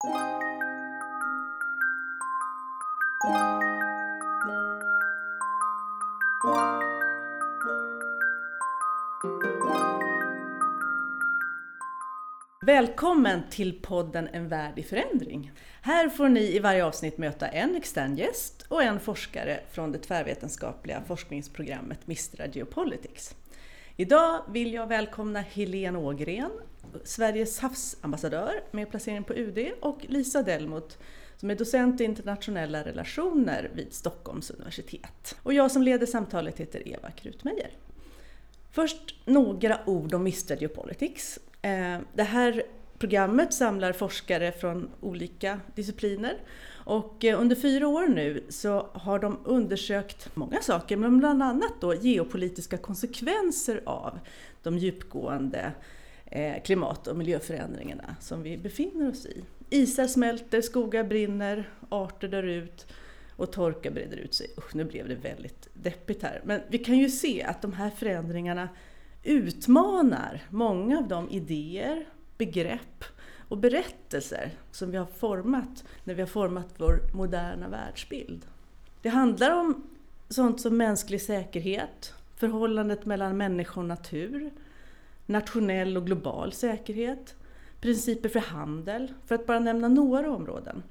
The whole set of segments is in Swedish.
Välkommen till podden En värld i förändring. Här får ni i varje avsnitt möta en extern gäst och en forskare från det tvärvetenskapliga forskningsprogrammet Mistra Geopolitics. Idag vill jag välkomna Helene Ågren, Sveriges havsambassadör med placering på UD och Lisa Delmot som är docent i internationella relationer vid Stockholms universitet. Och jag som leder samtalet heter Eva Krutmeijer. Först några ord om Mistra Geopolitics. Eh, det här programmet samlar forskare från olika discipliner och eh, under fyra år nu så har de undersökt många saker, men bland annat då geopolitiska konsekvenser av de djupgående Eh, klimat och miljöförändringarna som vi befinner oss i. Isar smälter, skogar brinner, arter dör ut och torka breder ut sig. Usch, nu blev det väldigt deppigt här. Men vi kan ju se att de här förändringarna utmanar många av de idéer, begrepp och berättelser som vi har format när vi har format vår moderna världsbild. Det handlar om sånt som mänsklig säkerhet, förhållandet mellan människa och natur, nationell och global säkerhet, principer för handel, för att bara nämna några områden.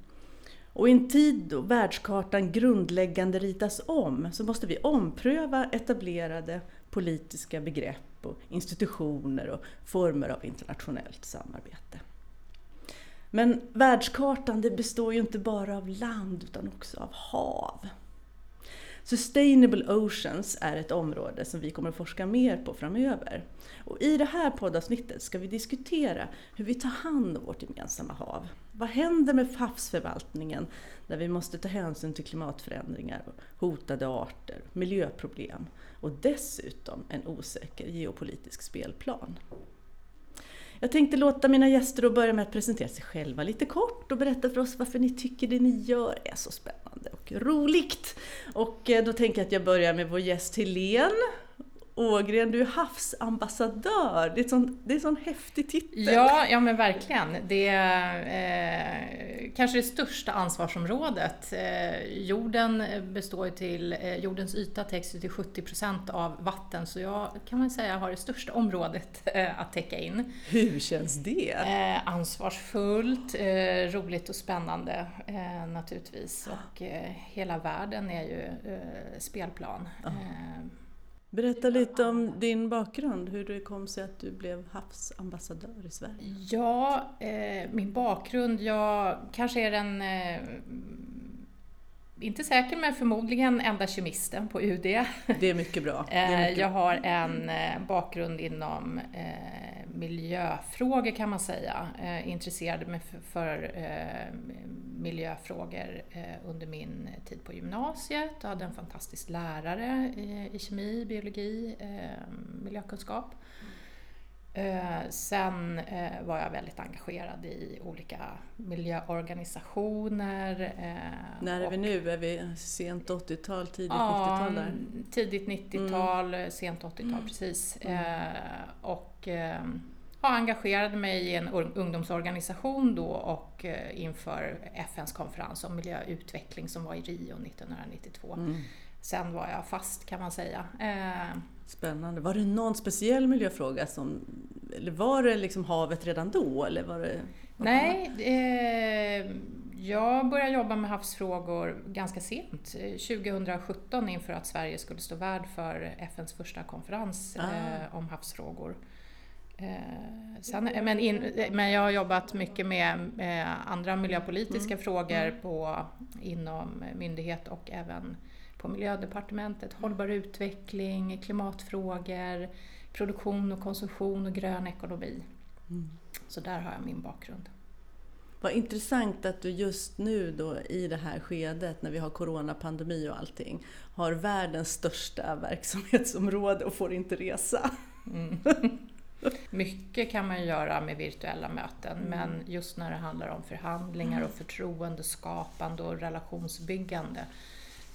Och i en tid då världskartan grundläggande ritas om så måste vi ompröva etablerade politiska begrepp och institutioner och former av internationellt samarbete. Men världskartan det består ju inte bara av land utan också av hav. Sustainable Oceans är ett område som vi kommer att forska mer på framöver. Och I det här poddavsnittet ska vi diskutera hur vi tar hand om vårt gemensamma hav. Vad händer med havsförvaltningen när vi måste ta hänsyn till klimatförändringar, hotade arter, miljöproblem och dessutom en osäker geopolitisk spelplan? Jag tänkte låta mina gäster börja med att presentera sig själva lite kort och berätta för oss varför ni tycker det ni gör är så spännande och roligt. Och eh, då tänker jag att jag börjar med vår gäst Helene. Ågren, du är havsambassadör. Det är, sån, det är en sån häftig titel. Ja, ja men verkligen. Det är eh, kanske det största ansvarsområdet. Eh, jorden består till, eh, jordens yta täcks till 70 procent av vatten, så jag kan man säga har det största området eh, att täcka in. Hur känns det? Eh, ansvarsfullt, eh, roligt och spännande naturligtvis. Och hela världen är ju spelplan. Berätta lite om din bakgrund, hur det kom sig att du blev havsambassadör i Sverige. Ja, eh, min bakgrund, jag kanske är den, eh, inte säker men förmodligen enda kemisten på UD. Det är mycket bra. Är mycket jag har en eh, bakgrund inom eh, miljöfrågor kan man säga. Eh, intresserade mig för, för eh, miljöfrågor eh, under min tid på gymnasiet och hade en fantastisk lärare i, i kemi, biologi, eh, miljökunskap. Eh, sen eh, var jag väldigt engagerad i olika miljöorganisationer. Eh, När är vi nu? Är vi sent 80-tal, tidigt ja, 90-tal? Där? Tidigt 90-tal, mm. sent 80-tal mm. precis. Mm. och ja, engagerade mig i en ungdomsorganisation då och inför FNs konferens om miljöutveckling som var i Rio 1992. Mm. Sen var jag fast kan man säga. Spännande. Var det någon speciell miljöfråga som, eller var det liksom havet redan då? Eller var det, Nej, eh, jag började jobba med havsfrågor ganska sent, 2017 inför att Sverige skulle stå värd för FNs första konferens ah. eh, om havsfrågor. Eh, sen, men, in, men jag har jobbat mycket med, med andra miljöpolitiska mm. frågor mm. på, inom myndighet och även på Miljödepartementet. Hållbar utveckling, klimatfrågor, produktion och konsumtion och grön ekonomi. Mm. Så där har jag min bakgrund. Vad intressant att du just nu då i det här skedet när vi har coronapandemi och allting har världens största verksamhetsområde och får inte resa. Mm. Mycket kan man göra med virtuella möten mm. men just när det handlar om förhandlingar och förtroendeskapande och relationsbyggande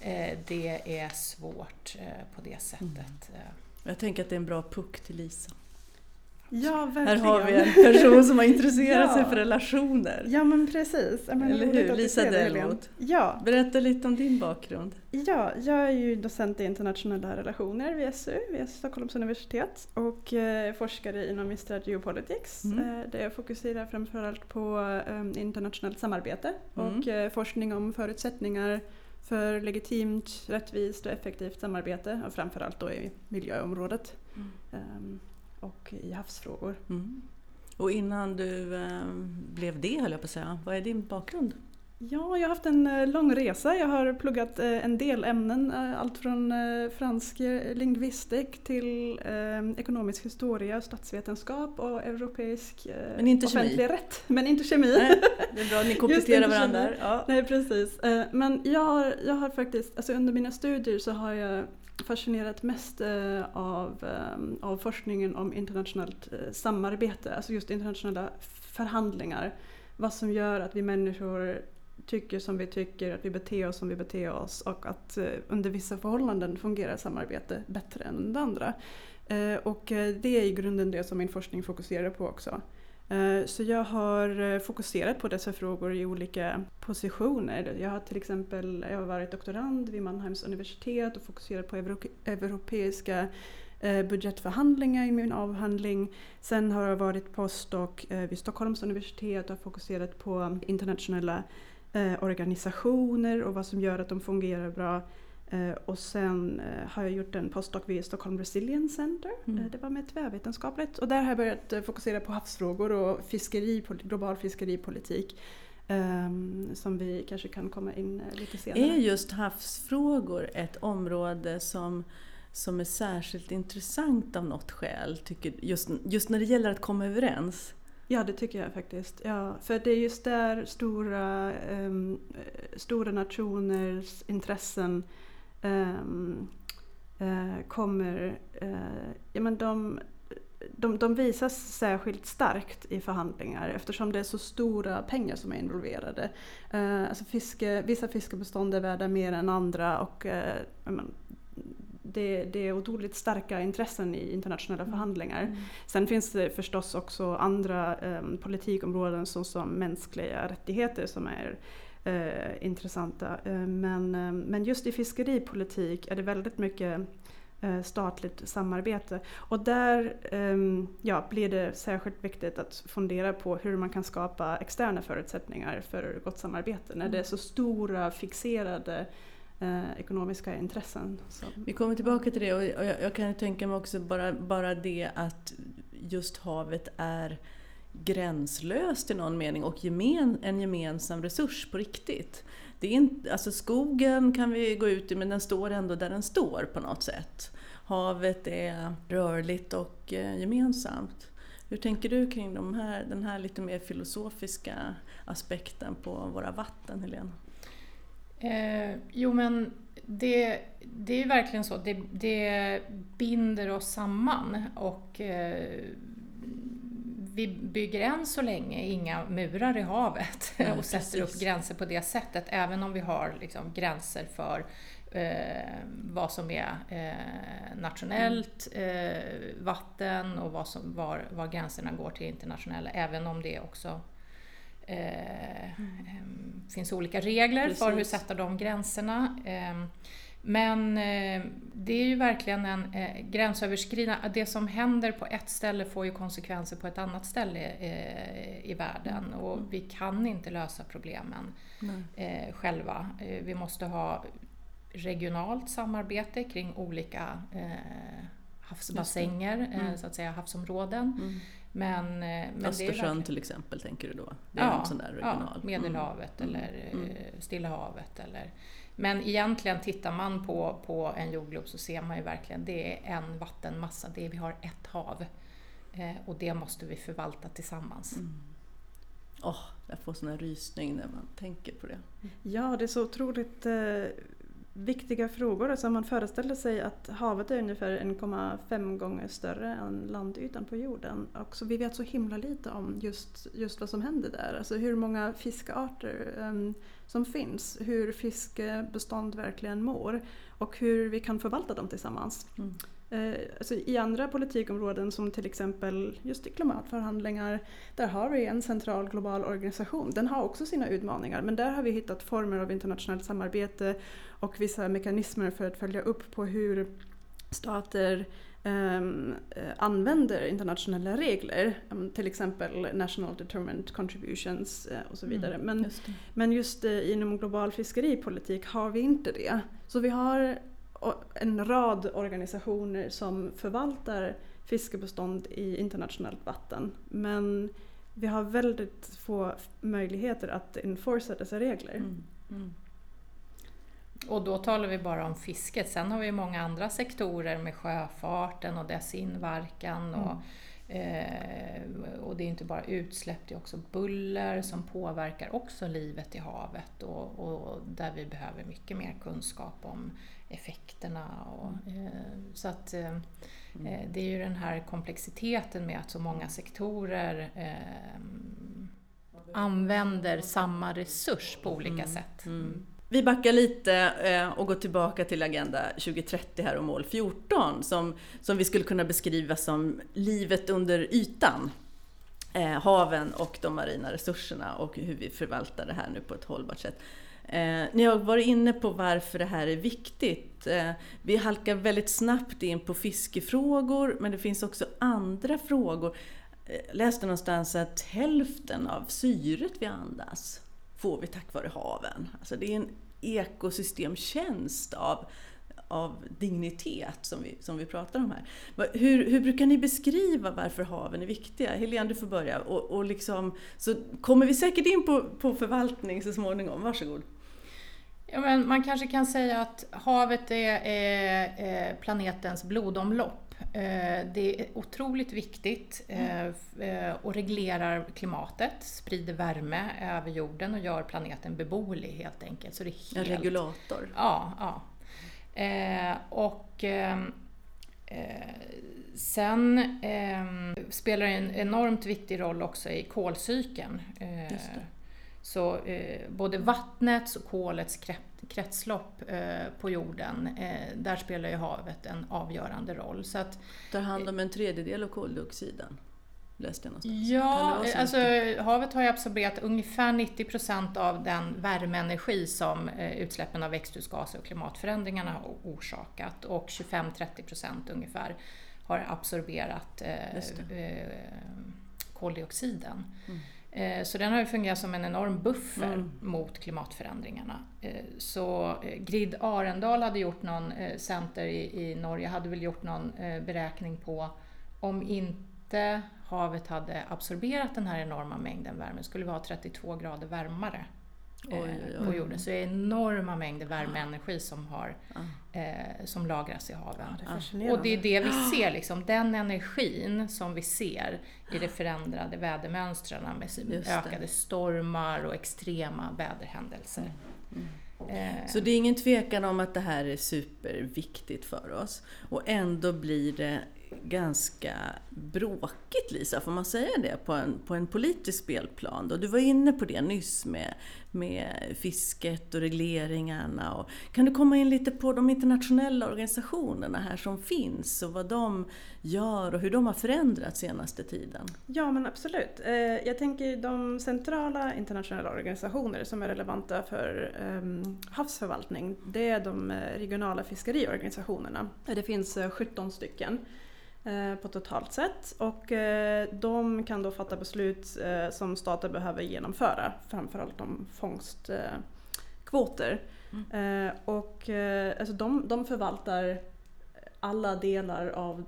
Eh, det är svårt eh, på det sättet. Mm. Jag tänker att det är en bra puck till Lisa. Ja, verkligen. Här har vi en person som har intresserat Ja. sig för relationer. Ja men precis. Men Eller hur? Lisa. Delmoth. Ja, Berätta lite om din bakgrund. ja, jag är ju docent i internationella relationer vid SU, vid Stockholms universitet och eh, forskare inom Mistra Geopolitics Mm. eh, där jag fokuserar framförallt på eh, internationellt samarbete Mm. och eh, forskning om förutsättningar för legitimt, rättvist och effektivt samarbete och framförallt då i miljöområdet Mm. Och i havsfrågor. Mm. Och innan du eh, blev det höll jag på att säga, vad är din bakgrund? Ja, jag har haft en eh, lång resa. Jag har pluggat eh, en del ämnen. Allt från fransk lingvistik till ekonomisk historia, statsvetenskap och europeisk Men inte kemi. offentlig rätt. Men inte kemi. Nej, det är bra, ni kompletterar varandra. kemi. Ja. Nej, precis. Men jag har, jag har faktiskt, alltså under mina studier så har jag fascinerat mest eh, av, eh, av forskningen om internationellt eh, samarbete, alltså just internationella förhandlingar. Vad som gör att vi människor tycker som vi tycker, att vi beter oss som vi beter oss och att under vissa förhållanden fungerar samarbete bättre än under andra. Och det är i grunden det som min forskning fokuserar på också. Eh, så jag har eh, fokuserat på dessa frågor i olika positioner. Jag har till exempel jag har varit doktorand vid Mannheims universitet och fokuserat på euro- europeiska eh, budgetförhandlingar i min avhandling. Sen har jag varit postdoc vid Stockholms universitet och fokuserat på internationella organisationer och vad som gör att de fungerar bra. Eh, Och sen eh, har jag gjort en postdoc vid Stockholm Resilience Center. Mm. Eh, Det var med tvärvetenskapligt. Och där har jag börjat fokusera på havsfrågor och fiskeri, global fiskeripolitik. ehm, som vi kanske kan komma in lite senare. Är just havsfrågor ett område som, som är särskilt intressant av något skäl? Tycker, just, just när det gäller att komma överens? Ja, det tycker jag faktiskt. Ja, för det är just där stora, eh, stora nationers intressen kommer... eh, ja, men de, de, de visas särskilt starkt i förhandlingar eftersom det är så stora pengar som är involverade. Eh, alltså fiske, vissa fiskebestånd är värda mer än andra och eh, men, det, det är otroligt starka intressen i internationella förhandlingar. Sen finns det förstås också andra eh, politikområden såsom mänskliga rättigheter som är eh, intressanta. Eh, men, eh, men just i fiskeripolitik är det väldigt mycket eh, statligt samarbete. Och där ja, blir det särskilt viktigt att fundera på hur man kan skapa externa förutsättningar för gott samarbete när det är så stora fixerade eh, ekonomiska intressen. Som, Vi kommer tillbaka till det och jag, jag kan tänka mig också bara, bara det att just havet är gränslöst i någon mening och gemen, en gemensam resurs på riktigt. Det är inte, alltså skogen kan vi gå ut i men den står ändå där den står på något sätt. Havet är rörligt och eh, gemensamt. Hur tänker du kring de här, den här lite mer filosofiska aspekten på våra vatten, Helena? Eh, jo men det, det är verkligen så, det, det binder oss samman och eh, vi bygger än så länge inga murar i havet och sätter precis. upp gränser på det sättet, även om vi har liksom, gränser för eh, vad som är eh, nationellt eh, vatten och vad som, var, var gränserna går till internationella, även om det också eh, em, finns olika regler för hur Precis. sätta de gränserna. Men eh, det är ju verkligen en eh, gränsöverskridande, det som händer på ett ställe får ju konsekvenser på ett annat ställe eh, i världen och vi kan inte lösa problemen Nej. själva. Vi måste ha regionalt samarbete kring olika havsbassänger, Mm. så att säga havsområden. Mm. Men, men Östersjön till exempel tänker du då? Det är ja, sån där regional. Ja, Medelhavet Mm. eller Mm. Stilla havet. Eller. Men egentligen tittar man på, på en jordglob så ser man ju verkligen det är en vattenmassa, det är, vi har ett hav. Eh, och det måste vi förvalta tillsammans. Mm. Åh, jag får sån här rysning när man tänker på det. Ja, det är så otroligt eh, viktiga frågor. Alltså man föreställer sig att havet är ungefär 1,5 gånger större än landytan på jorden. Och så vi vet så himla lite om just, just vad som händer där. Alltså hur många fiskarter um, som finns, hur fiskebestånd verkligen mår och hur vi kan förvalta dem tillsammans. Mm. Eh, alltså I andra politikområden som till exempel just i klimatförhandlingar, där har vi en central global organisation. Den har också sina utmaningar men där har vi hittat former av internationellt samarbete och vissa mekanismer för att följa upp på hur stater um, använder internationella regler, um, till exempel National Determined Contributions uh, och så mm, vidare. Mm, men, just men just uh, inom global fiskeripolitik har vi inte det. Så vi har en rad organisationer som förvaltar fiskebestånd i internationellt vatten. Men vi har väldigt få möjligheter att enforca dessa regler. Mm. Mm. Och då talar vi bara om fisket. Sen har vi många andra sektorer med sjöfarten och dess inverkan. Och, eh, och det är inte bara utsläpp, det är också buller som påverkar också livet i havet och, och där vi behöver mycket mer kunskap om effekterna. Och, eh, så att, eh, mm. eh, det är ju den här komplexiteten med att så många sektorer eh, använder samma resurs på olika mm. sätt. Mm. Vi backar lite eh, och går tillbaka till Agenda 2030 här och mål 14 som, som vi skulle kunna beskriva som livet under ytan. Eh, haven och de marina resurserna och hur vi förvaltar det här nu på ett hållbart sätt. Eh, ni har varit inne på varför det här är viktigt. Eh, vi halkar väldigt snabbt in på fiskefrågor men det finns också andra frågor. Jag eh, läste någonstans att hälften av syret vi andas får vi tack vare haven. Alltså det är en ekosystemtjänst av, av dignitet som vi, som vi pratar om här. Hur, hur brukar ni beskriva varför haven är viktiga? Helene, du får börja. Och, och liksom, så kommer vi säkert in på, på förvaltning så småningom. Varsågod. Ja, men man kanske kan säga att havet är, är planetens blodomlopp. Eh, det är otroligt viktigt mm. Eh, eh, och reglerar klimatet, sprider värme över jorden och gör planeten beboelig helt enkelt. Så det är helt... En regulator? Ja. ja. Och sen spelar det en enormt viktig roll också i kolcykeln. Så eh, både vattnets och kolets kretslopp eh, på jorden, eh, där spelar ju havet en avgörande roll. Så att, tar hand om en tredjedel av koldioxiden? Läste jag någonstans. Ja, alltså, havet har ju absorberat ungefär 90 procent av den värmeenergi som eh, utsläppen av växthusgaser och klimatförändringarna har orsakat och 25-30 procent ungefär har absorberat eh, eh, koldioxiden. Mm. Eh, så den har ju fungerat som en enorm buffer mm. mot klimatförändringarna. Eh, så eh, Grid Arendal hade gjort någon, center i, Norge hade väl gjort någon beräkning på om inte havet hade absorberat den här enorma mängden värme skulle vi ha 32 grader varmare oj. på jorden. Så det är enorma mängder värmeenergi som, har, eh, som lagras i haven. Det och det är det vi ser, liksom, den energin som vi ser i de förändrade vädermönstren med ökade stormar och extrema väderhändelser. Mm. Mm. Så det är ingen tvekan om att det här är superviktigt för oss. Och ändå blir det ganska bråkigt Lisa, får man säga det, på en, på en politisk spelplan. Då du var inne på det nyss med, med fisket och regleringarna. Och, kan du komma in lite på de internationella organisationerna här som finns och vad de gör och hur de har förändrats senaste tiden? Ja men absolut. Eh, jag tänker de centrala internationella organisationer som är relevanta för ehm, havsförvaltning, det är de eh, regionala fiskeriorganisationerna. Det finns eh, 17 stycken. Eh, på totalt sätt och eh, de kan då fatta beslut eh, som stater behöver genomföra, framförallt om fångstkvoter. Mm. Och alltså de, de förvaltar alla delar av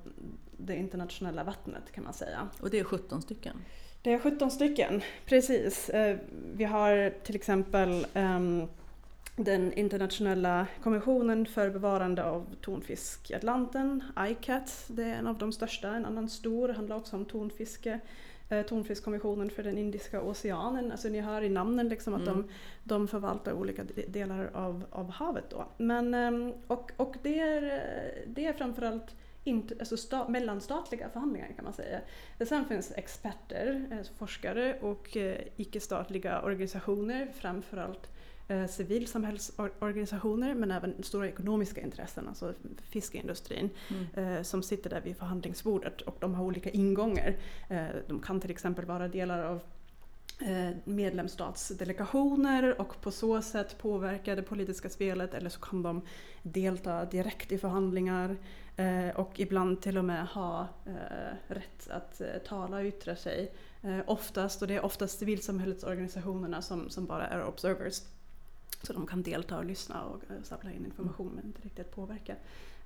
det internationella vattnet kan man säga. Och det är 17 stycken? Det är 17 stycken, precis. Vi har till exempel um, den internationella kommissionen för bevarande av tonfisk i Atlanten, ICAT, det är en av de största. En annan stor handlar också om tonfiske, eh, tonfiskkommissionen för den Indiska oceanen. Alltså ni hör i namnen liksom att mm. de, de förvaltar olika delar av, av havet. Då. Men, ehm, och och det, är, det är framförallt inte, alltså sta, mellanstatliga förhandlingar kan man säga. Sen finns experter, eh, forskare och eh, icke-statliga organisationer, framförallt eh, civilsamhällsorganisationer men även stora ekonomiska intressen, alltså fiskeindustrin, mm. eh, som sitter där vid förhandlingsbordet och de har olika ingångar. Eh, de kan till exempel vara delar av eh, medlemsstatsdelegationer och på så sätt påverka det politiska spelet eller så kan de delta direkt i förhandlingar och ibland till och med ha rätt att tala och yttra sig. Oftast, och det är oftast civilsamhällets som, som bara är observers. Så de kan delta och lyssna och eh, samla in information men inte riktigt påverka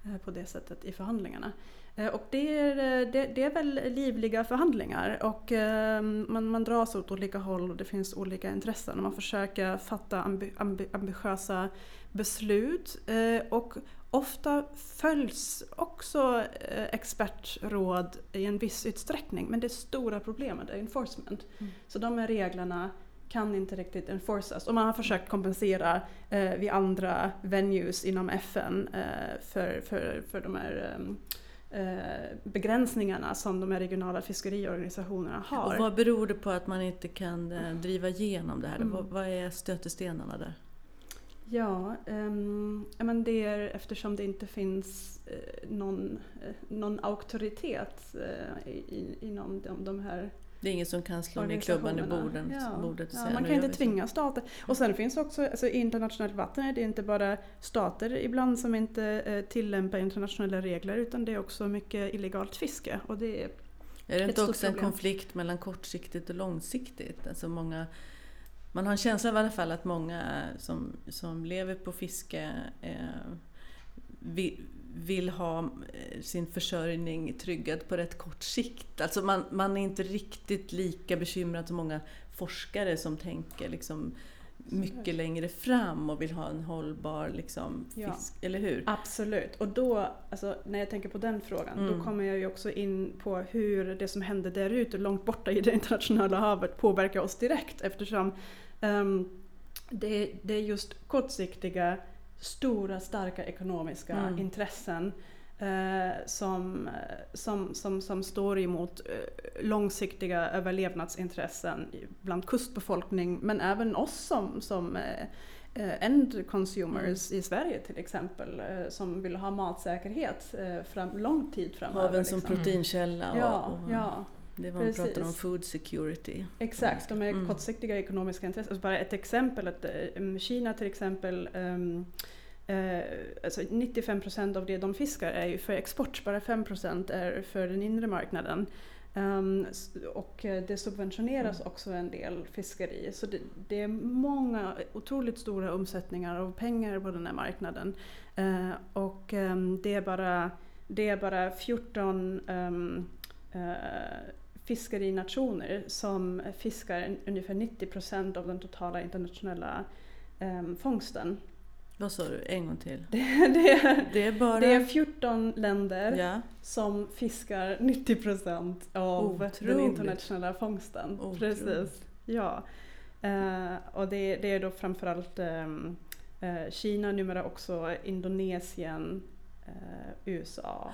eh, på det sättet i förhandlingarna. Eh, och det är, det, det är väl livliga förhandlingar och man, man dras åt olika håll och det finns olika intressen. Och man försöker fatta ambi, ambi, ambitiösa beslut och ofta följs också expertråd i en viss utsträckning men det stora problemet är enforcement. Mm. Så de här reglerna kan inte riktigt enforcas. Och man har försökt kompensera eh, vid andra venues inom FN eh, för, för, för de här ehm, eh, begränsningarna som de här regionala fiskeriorganisationerna har. Och vad beror det på att man inte kan eh, driva igenom det här? Mm. Vad, vad är stötestenarna där? Ja, um, men det är eftersom det inte finns uh, någon, uh, någon auktoritet uh, i, inom de, de här det är ingen som kan slå ner klubban i borden, ja. bordet och ja, säga Man kan inte tvinga stater. Och sen finns också, alltså, internationellt vatten är det inte bara stater ibland som inte eh, tillämpar internationella regler utan det är också mycket illegalt fiske. Och det är, är det inte också en konflikt mellan kortsiktigt och långsiktigt? Alltså många, man har en känsla i alla fall att många som, som lever på fiske eh, vi, vill ha eh, sin försörjning tryggad på rätt kort sikt. Alltså man, man är inte riktigt lika bekymrad som många forskare som tänker liksom mycket längre fram och vill ha en hållbar liksom, fisk, ja, eller hur? Absolut, och då, alltså, när jag tänker på den frågan, mm. då kommer jag ju också in på hur det som händer där ute, långt borta i det internationella havet, påverkar oss direkt eftersom um, det, det är just kortsiktiga stora starka ekonomiska mm. intressen eh, som, som, som, som står emot eh, långsiktiga överlevnadsintressen bland kustbefolkning men även oss som, som eh, eh end consumers mm. i Sverige till exempel eh, som vill ha matsäkerhet eh, fram, lång tid framöver. Haven som liksom. proteinkälla. Ja, och, ja. Det var man pratar om food security. Exakt, de är mm. kortsiktiga ekonomiska intressen. Alltså bara ett exempel, att Kina till exempel um, Eh, alltså 95 procent av det de fiskar är ju för export, bara 5 procent är för den inre marknaden. Um, och eh, det subventioneras mm. också en del fiskeri. Så det, det, är många otroligt stora omsättningar av pengar på den här marknaden. Uh, och um, det, är bara, det är bara 14 um, uh, fiskerinationer som fiskar ungefär 90 procent av den totala internationella um, fångsten. Vad sa du? En gång till. Det, det, är, det, är, bara... det är 14 länder ja. som fiskar 90 procent av Otroligt. den internationella fångsten. Otroligt. Precis. Ja. Uh, och det, det, är då framförallt um, uh, Kina, numera också Indonesien, uh, USA,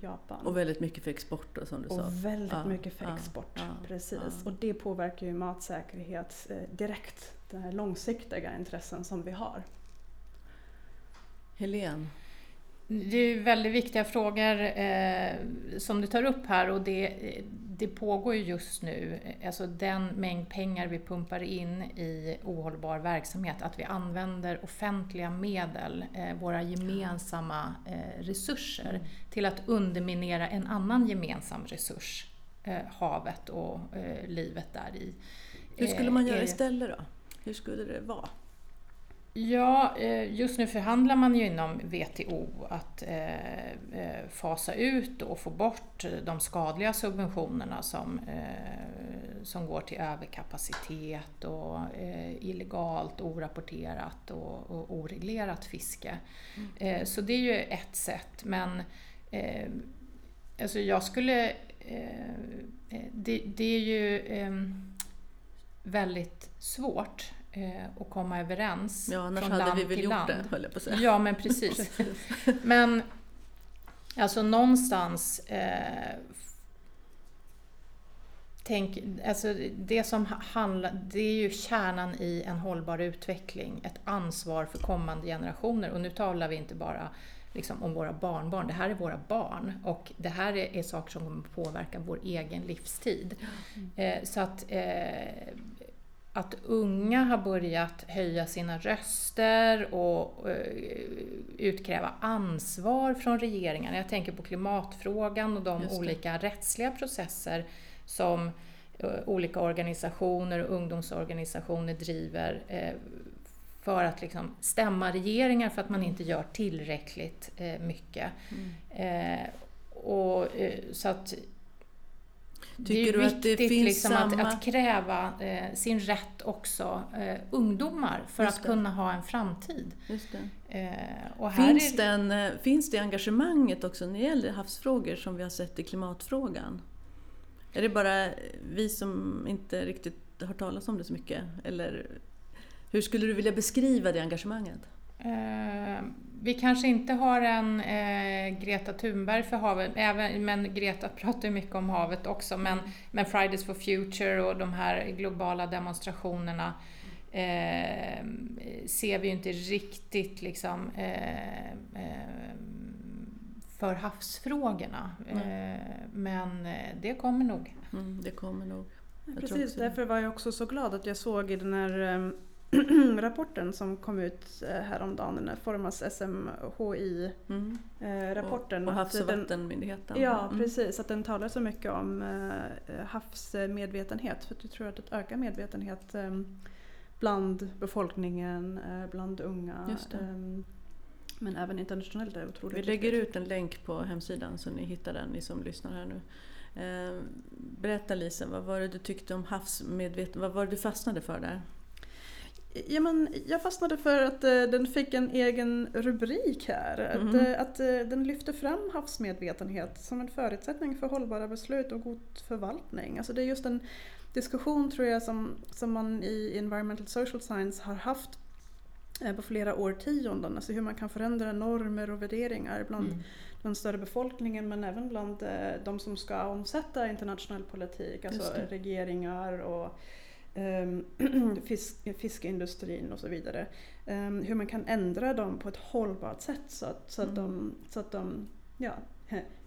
Japan. Och väldigt mycket för export då, som du och sa. Och väldigt ja, mycket för export, ja, precis. Och det påverkar ju matsäkerhet direkt, de här långsiktiga intressen som vi har. Helene? Det är väldigt viktiga frågor eh, som du tar upp här och det, det pågår ju just nu, alltså den mängd pengar vi pumpar in i ohållbar verksamhet, att vi använder offentliga medel, eh, våra gemensamma eh, resurser, till att underminera en annan gemensam resurs, eh, havet och eh, livet där i. Hur skulle man göra istället då? Hur skulle det vara? Ja, eh, just nu förhandlar man ju inom WTO att eh, eh, fasa ut och få bort de skadliga subventionerna som, som går till överkapacitet och illegalt, orapporterat och, och oreglerat fiske. Mm. Så det är ju ett sätt, men alltså jag skulle... Det, det är ju väldigt svårt och komma överens ja, annars från hade land vi väl till gjort land. Det, höll jag på att säga. Ja, men precis. men Alltså någonstans eh, Tänk, alltså det som handlar, det är ju kärnan i en hållbar utveckling, ett ansvar för kommande generationer. Och nu talar vi inte bara liksom om våra barnbarn, det här är våra barn och det här är, är saker som kommer påverka vår egen livstid. Mm. Eh, så att, eh, att unga har börjat höja sina röster och eh, utkräva ansvar från regeringen. Jag tänker på klimatfrågan och de olika rättsliga processer som eh, olika organisationer och ungdomsorganisationer driver eh, för att liksom stämma regeringar för att man inte gör tillräckligt mycket. Mm. och, så att Tycker det är viktigt det liksom samma... att, att, kräva eh, sin rätt också eh, ungdomar för att kunna ha en framtid. Eh, finns, är... den, finns det engagemanget också när det gäller havsfrågor som vi har sett i klimatfrågan? Är det bara vi som inte riktigt har talat om det så mycket? Eller hur skulle du vilja beskriva det engagemanget? Eh, vi kanske inte har en eh, Greta Thunberg för havet, även, men Greta pratar ju mycket om havet också. Men, men Fridays for Future och de här globala demonstrationerna eh, ser vi ju inte riktigt liksom, eh, eh för havsfrågorna. Mm. Men det kommer nog. Mm, det kommer nog. Precis, därför var jag också så glad att jag såg i den här rapporten som kom ut eh, häromdagen, den här Formas SMHI-rapporten. Mm. Och, och Havs och vattenmyndigheten. Ja, mm. precis. Att den talar så mycket om havsmedvetenhet. För att jag tror att det ökar medvetenhet bland befolkningen, bland unga. Men även internationellt är det otroligt Vi lägger ut en länk på hemsidan så ni hittar den, ni som lyssnar här nu. Eh, berätta Lisa, vad var det du tyckte om havsmedveten, vad var det du fastnade för där? Ja, men jag fastnade för att uh, den fick en egen rubrik här. Mm. Att, uh, att uh, den lyfter fram havsmedvetenhet som en förutsättning för hållbara beslut och god förvaltning. Alltså det är just en diskussion tror jag som, som man i Environmental Social Science har haft Eh, på flera årtionden. Alltså hur man kan förändra normer och värderingar bland mm. den större befolkningen men även bland eh, de som ska omsätta internationell politik, alltså regeringar och fisk, fiskeindustrin och så vidare. Um, hur man kan ändra dem på ett hållbart sätt så att, så att, mm. de, så att de ja,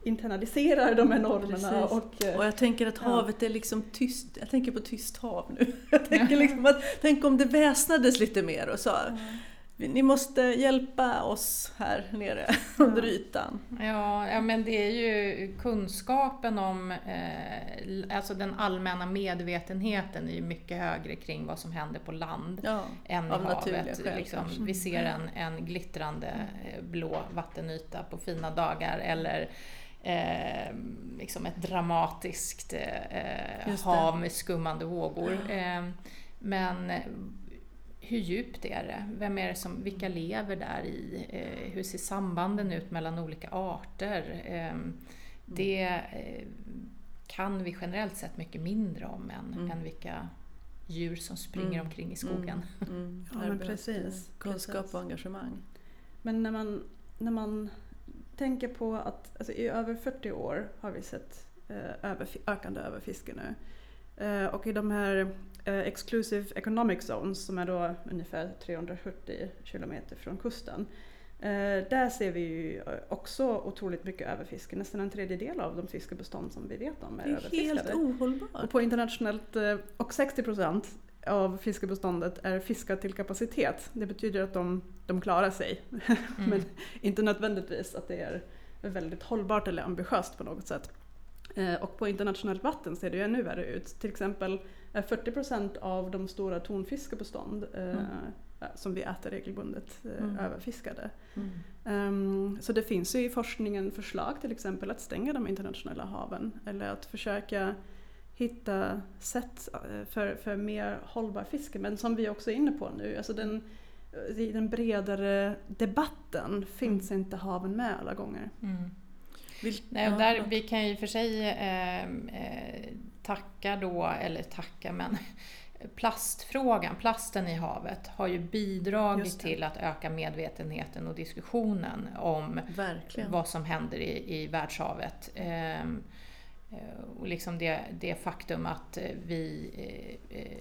internaliserar de här normerna. Och, eh, och jag tänker att havet är liksom tyst, jag tänker på tyst hav nu. Jag tänker liksom att, tänk om det väsnades lite mer och sa ni måste hjälpa oss här nere under ytan. Ja, ja, men det är ju kunskapen om, eh, alltså den allmänna medvetenheten är ju mycket högre kring vad som händer på land ja, än i havet. Liksom, vi ser en, en glittrande eh, blå vattenyta på fina dagar eller eh, liksom ett dramatiskt eh, hav med skummande vågor. Eh, men hur djupt är det? Vem är det som, vilka lever där i? Eh, hur ser sambanden ut mellan olika arter? Eh, det eh, kan vi generellt sett mycket mindre om än, mm. än vilka djur som springer mm. omkring i skogen. Mm. mm. Ja, men precis. Kunskap och engagemang. Men när man, när man tänker på att alltså, i över 40 år har vi sett eh, över, ökande överfiske nu. Eh, och i de här Exclusive Economic Zones som är då ungefär 370 kilometer från kusten. Eh, där ser vi ju också otroligt mycket överfiske. Nästan en tredjedel av de fiskebestånd som vi vet om är överfiskade. Det är helt ohållbart. Och på internationellt, eh, och 60 procent av fiskebeståndet är fiskat till kapacitet. Det betyder att de, de klarar sig. Mm. Men inte nödvändigtvis att det är väldigt hållbart eller ambitiöst på något sätt. Eh, och på internationellt vatten ser det ju ännu värre ut. Till exempel 40 procent av de stora tonfiskebestånd eh, mm. som vi äter regelbundet eh, mm. överfiskade. Um, så det finns ju i forskningen förslag till exempel att stänga de internationella haven eller att försöka hitta sätt för, för mer hållbar fiske. Men som vi också är inne på nu, alltså den, i den bredare debatten finns mm. inte haven med alla gånger. Mm. Vil Nej, och där, vi kan ju för sig eh, eh, tacka då, eller tacka men plastfrågan, plasten i havet, har ju bidragit till att öka medvetenheten och diskussionen om Verkligen. vad som händer i, i världshavet. Ehm, och liksom det, det faktum att vi eh, eh,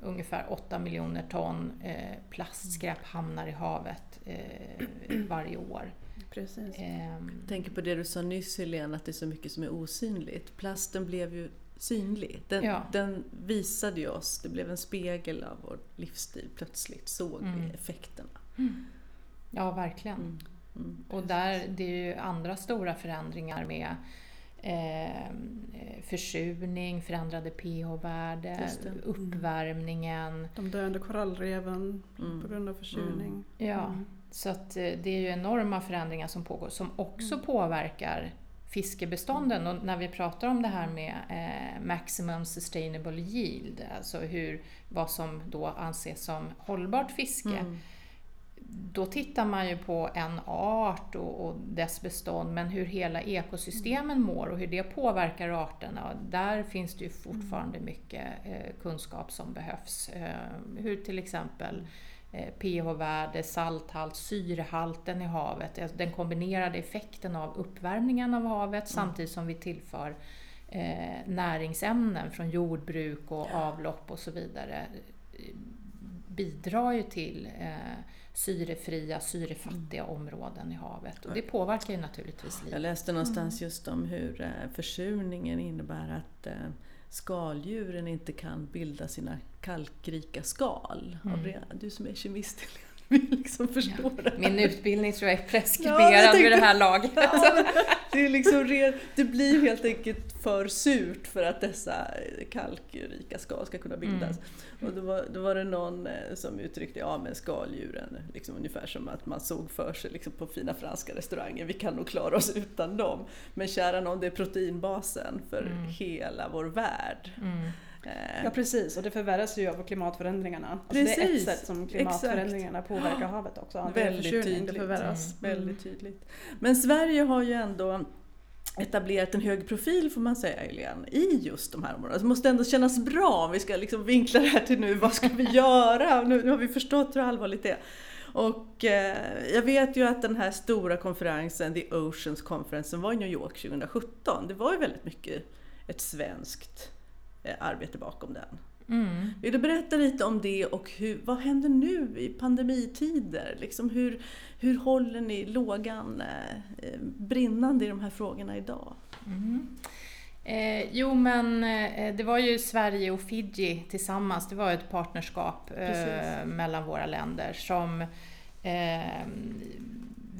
ungefär 8 miljoner ton eh, plastskräp hamnar i havet eh, varje år. Precis. Jag tänker på det du sa nyss Helene, att det är så mycket som är osynligt. Plasten blev ju synlig. Den, Ja. den visade ju oss, det blev en spegel av vår livsstil. Plötsligt såg Mm. vi effekterna. Ja, verkligen. Mm. Mm. Och där, det är ju andra stora förändringar med eh, försurning, förändrade pH-värde, Just det. uppvärmningen. De döende korallreven Mm. på grund av försurning. Ja, Mm. så att eh, det är ju enorma förändringar som pågår som också påverkar fiskebestånden. Och när vi pratar om det här med eh, maximum sustainable yield, alltså hur, vad som då anses som hållbart fiske. Mm. Då tittar man ju på en art och, och dess bestånd, men hur hela ekosystemen mår och hur det påverkar arterna. Där finns det ju fortfarande mycket eh, kunskap som behövs. Eh, hur till exempel eh, pH-värde, salthalt, syrehalten i havet, alltså den kombinerade effekten av uppvärmningen av havet samtidigt som vi tillför eh, näringsämnen från jordbruk och avlopp och så vidare. Eh, bidrar ju till eh, syrefria, syrefattiga områden i havet. Och det påverkar ju naturligtvis Jag livet. läste någonstans just om hur eh, försurningen innebär att eh, skaldjuren inte kan bilda sina kalkrika skal. Mm. Du som är kemist vill liksom förstå det här. Min utbildning tror jag är Ja, preskriberad tänkte- vid det här laget. Ja, det, är liksom ren, det blir helt enkelt för surt för att dessa kalkrika skal ska kunna bildas. Och då var, då var det någon eh, som uttryckte, ja men skaldjuren, liksom ungefär som att man såg för sig liksom på fina franska restauranger, vi kan nog klara oss utan dem. Men kära någon, det är proteinbasen för Mm. hela vår värld. Mm. Ja precis, och det förvärras ju av klimatförändringarna. Alltså det är ett Precis, sätt som klimatförändringarna påverkar havet också. Väldigt tydligt. Förvärras. Väldigt tydligt. Men Sverige har ju ändå etablerat en hög profil får man säga Helene, i just de här områdena. Det måste ändå kännas bra om vi ska liksom vinkla det här till nu, vad ska vi göra? Nu, nu har vi förstått hur allvarligt det är. Och eh, jag vet ju att den här stora konferensen, The Oceans Conference, som var i New York 2017, det var ju väldigt mycket ett svenskt arbete bakom den. Mm. Vill du berätta lite om det och hur, vad händer nu i pandemitider? Liksom hur, hur håller ni lågan eh, brinnande i de här frågorna idag? Mm. Eh, jo men eh, det var ju Sverige och Fiji tillsammans, det var ett partnerskap eh, mellan våra länder som eh,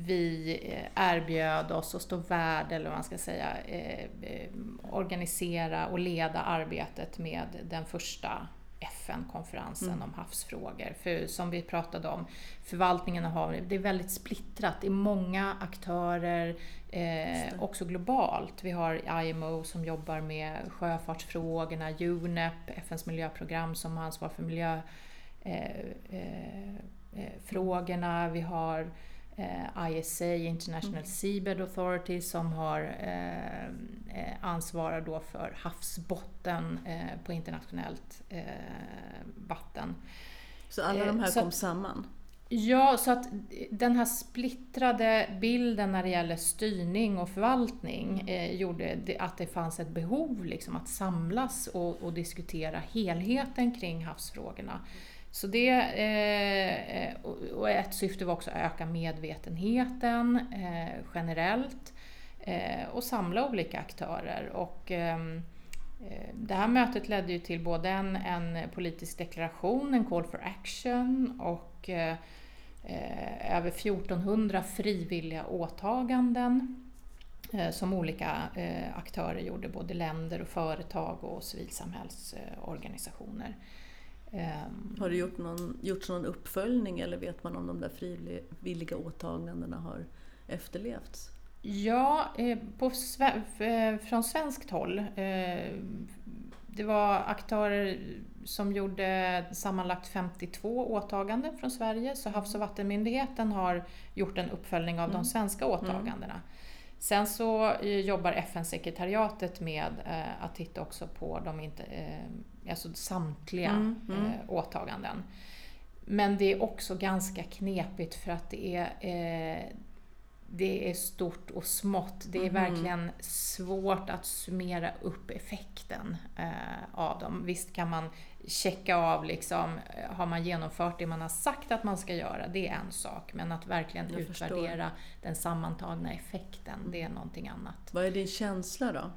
vi eh, erbjöd oss att stå värd, eller vad man ska säga, eh, eh, organisera och leda arbetet med den första FN-konferensen Mm. om havsfrågor. För som vi pratade om, förvaltningen av havet, det är väldigt splittrat. Det är många aktörer, eh, också globalt. Vi har IMO som jobbar med sjöfartsfrågorna, UNEP, FNs miljöprogram som har ansvar för miljöfrågorna. Eh, eh, vi har eh, ISA, International Mm. Seabed Authority, som har eh, eh, ansvarar då för havsbotten eh, på internationellt eh, vatten. Så alla Eh, de här så kom att- samman? Ja, så att den här splittrade bilden när det gäller styrning och förvaltning eh, gjorde att det fanns ett behov liksom, att samlas och, och diskutera helheten kring havsfrågorna. Så det, eh, eh och- ett syfte var också att öka medvetenheten eh, generellt eh, och samla olika aktörer. Och, ehm, eh, det här mötet ledde ju till både en, en politisk deklaration, en call for action och eh, eh över 1400 frivilliga åtaganden eh, som olika eh, aktörer gjorde, både länder och företag och civilsamhällsorganisationer. Eh, har det gjort någon, gjorts någon uppföljning eller vet man om de där frivilliga åtagandena har efterlevts? Ja, eh, på, eh, från svenskt håll. eh, Det var aktörer som gjorde sammanlagt 52 åtaganden från Sverige, så Havs och vattenmyndigheten har gjort en uppföljning av Mm. de svenska åtagandena. Sen så jobbar FN-sekretariatet med att titta också på de alltså samtliga Mm, mm. Eh, åtaganden. Men det är också ganska knepigt för att det är, eh, det är stort och smått. Det är Mhm. verkligen svårt att summera upp effekten eh, av dem. Visst kan man checka av liksom, eh, har man genomfört det man har sagt att man ska göra, det är en sak. Men att verkligen Jag förstår. utvärdera den sammantagna effekten, det är någonting annat. Vad är din känsla då?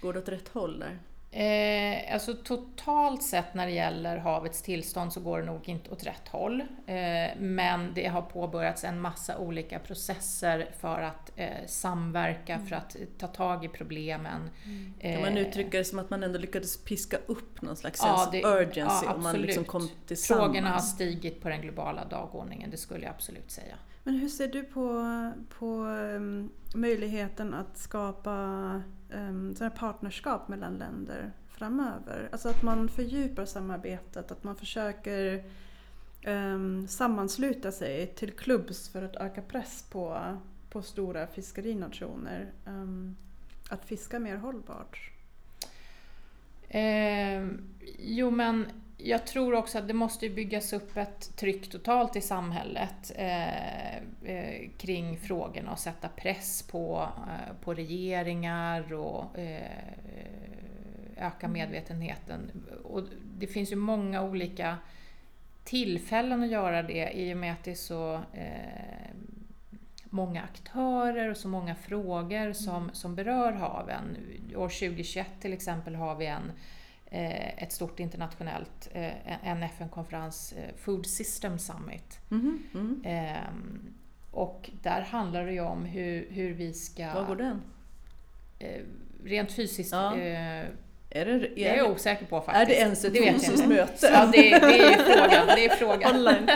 Går det åt rätt håll där? Eh, alltså totalt sett när det gäller havets tillstånd så går det nog inte åt rätt håll. Eh, men det har påbörjats en massa olika processer för att eh, samverka, för att ta tag i problemen. Kan man Eh, uttrycka det som att man ändå lyckades piska upp någon slags Ja, sense of det- urgency ja, och man liksom absolut. kom tillsammans? Frågorna har stigit på den globala dagordningen, det skulle jag absolut säga. Men hur ser du på, på um, möjligheten att skapa um, här partnerskap mellan länder framöver? Alltså att man fördjupar samarbetet, att man försöker um, sammansluta sig till klubbs för att öka press på, på stora fiskerinationer. Um, ehm, att fiska mer hållbart. Eh, jo men jag tror också att det måste byggas upp ett tryck totalt i samhället eh, eh, kring frågorna och sätta press på, eh, på regeringar och eh, öka medvetenheten. Och det finns ju många olika tillfällen att göra det i och med att det är så eh, många aktörer och så många frågor som, som berör haven. År 2021 till exempel har vi en, ett stort internationellt, eh, en FN-konferens, eh, Food System Summit. Mm. Ehm, och där handlar det ju om hur, hur vi ska... Var går den? Eh, rent fysiskt... Ja. Eh, Är det, det är jag osäker på faktiskt. är det ens ett fysiskt möte? Ja, det, det är frågan. Det är frågan. Online?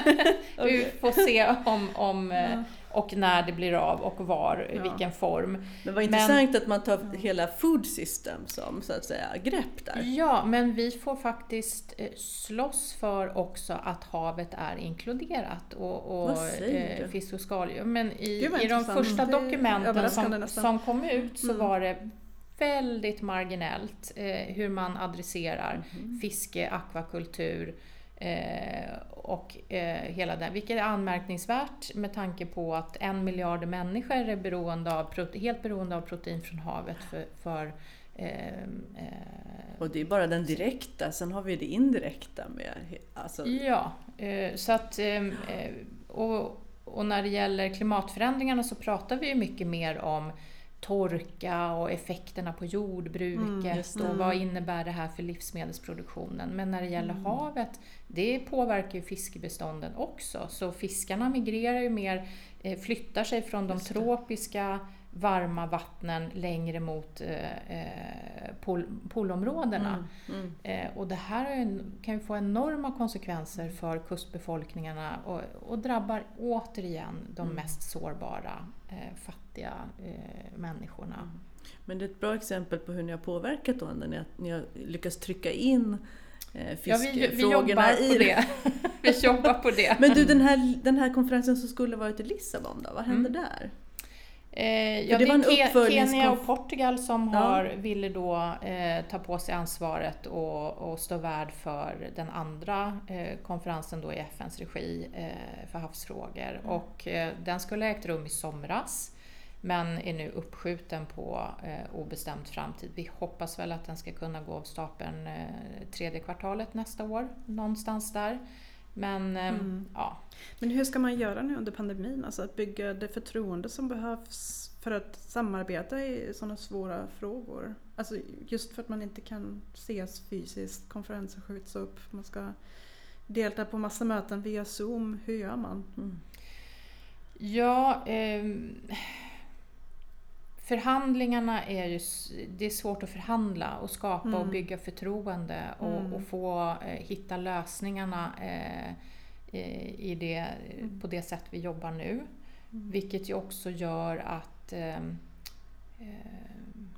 Vi får se om, om eh, Ja. Och när det blir av och var, i Ja. vilken form. Men vad Men- intressant att man tar hela food system som så att säga grepp där. Ja, men vi får faktiskt eh, slåss för också att havet är inkluderat. Och, och Vad säger eh, du? fisk och skaldjur. Men i, i de första dokumenten som, som kom ut så Mm. var det väldigt marginellt eh, hur man adresserar Mhm. fiske, akvakultur och eh, hela det. Vilket är anmärkningsvärt med tanke på att en miljard människor är beroende av, helt beroende av protein från havet för, för eh, eh, Och det är bara den direkta, sen har vi det indirekta med alltså, Ja, eh, så att eh, eh, och, och när det gäller klimatförändringarna så pratar vi ju mycket mer om torka och effekterna på Mm, jordbruket just och vad innebär det här för livsmedelsproduktionen. Men när det gäller havet, det påverkar ju fiskebestånden också. Så fiskarna migrerar ju mer, eh, flyttar sig från de tropiska varma vattnen längre mot eh, eh, pol, polområdena. Mm, mm. Eh, och det här är en, kan ju få enorma konsekvenser för kustbefolkningarna och, och drabbar återigen de Mm. mest sårbara, eh, fattiga eh, människorna. Men det är ett bra exempel på hur ni har påverkat då när ni har, ni har lyckats trycka in eh, Ja, vi, vi fiskefrågorna jobbar på i det. vi jobbar på det. Men du, den här, den här konferensen som skulle varit i Lissabon då, vad hände Mm. där? Eh, ja, det det, var en är Ke- uppföljningskonf- Kenya och Portugal som Ja. har, ville då eh, ta på sig ansvaret och, och stå värd för den andra eh, konferensen då i FNs regi eh, för havsfrågor. Mm. Och eh, den skulle ha ägt rum i somras men är nu uppskjuten på eh, obestämd framtid. Vi hoppas väl att den ska kunna gå av stapeln eh, tredje kvartalet nästa år, någonstans där. Men eh, Mm. ja, Men hur ska man göra nu under pandemin? Alltså att bygga det förtroende som behövs för att samarbeta i sådana svåra frågor. Alltså just för att man inte kan ses fysiskt, konferenser skjuts upp, man ska delta på massa möten via Zoom. Hur gör man? Mm. Ja, ehm, förhandlingarna är ju... Det är svårt att förhandla och skapa och Mm. bygga förtroende och, Mm. och få eh, hitta lösningarna eh, i det, på det sätt vi jobbar nu. Vilket ju också gör att ehm, ehm,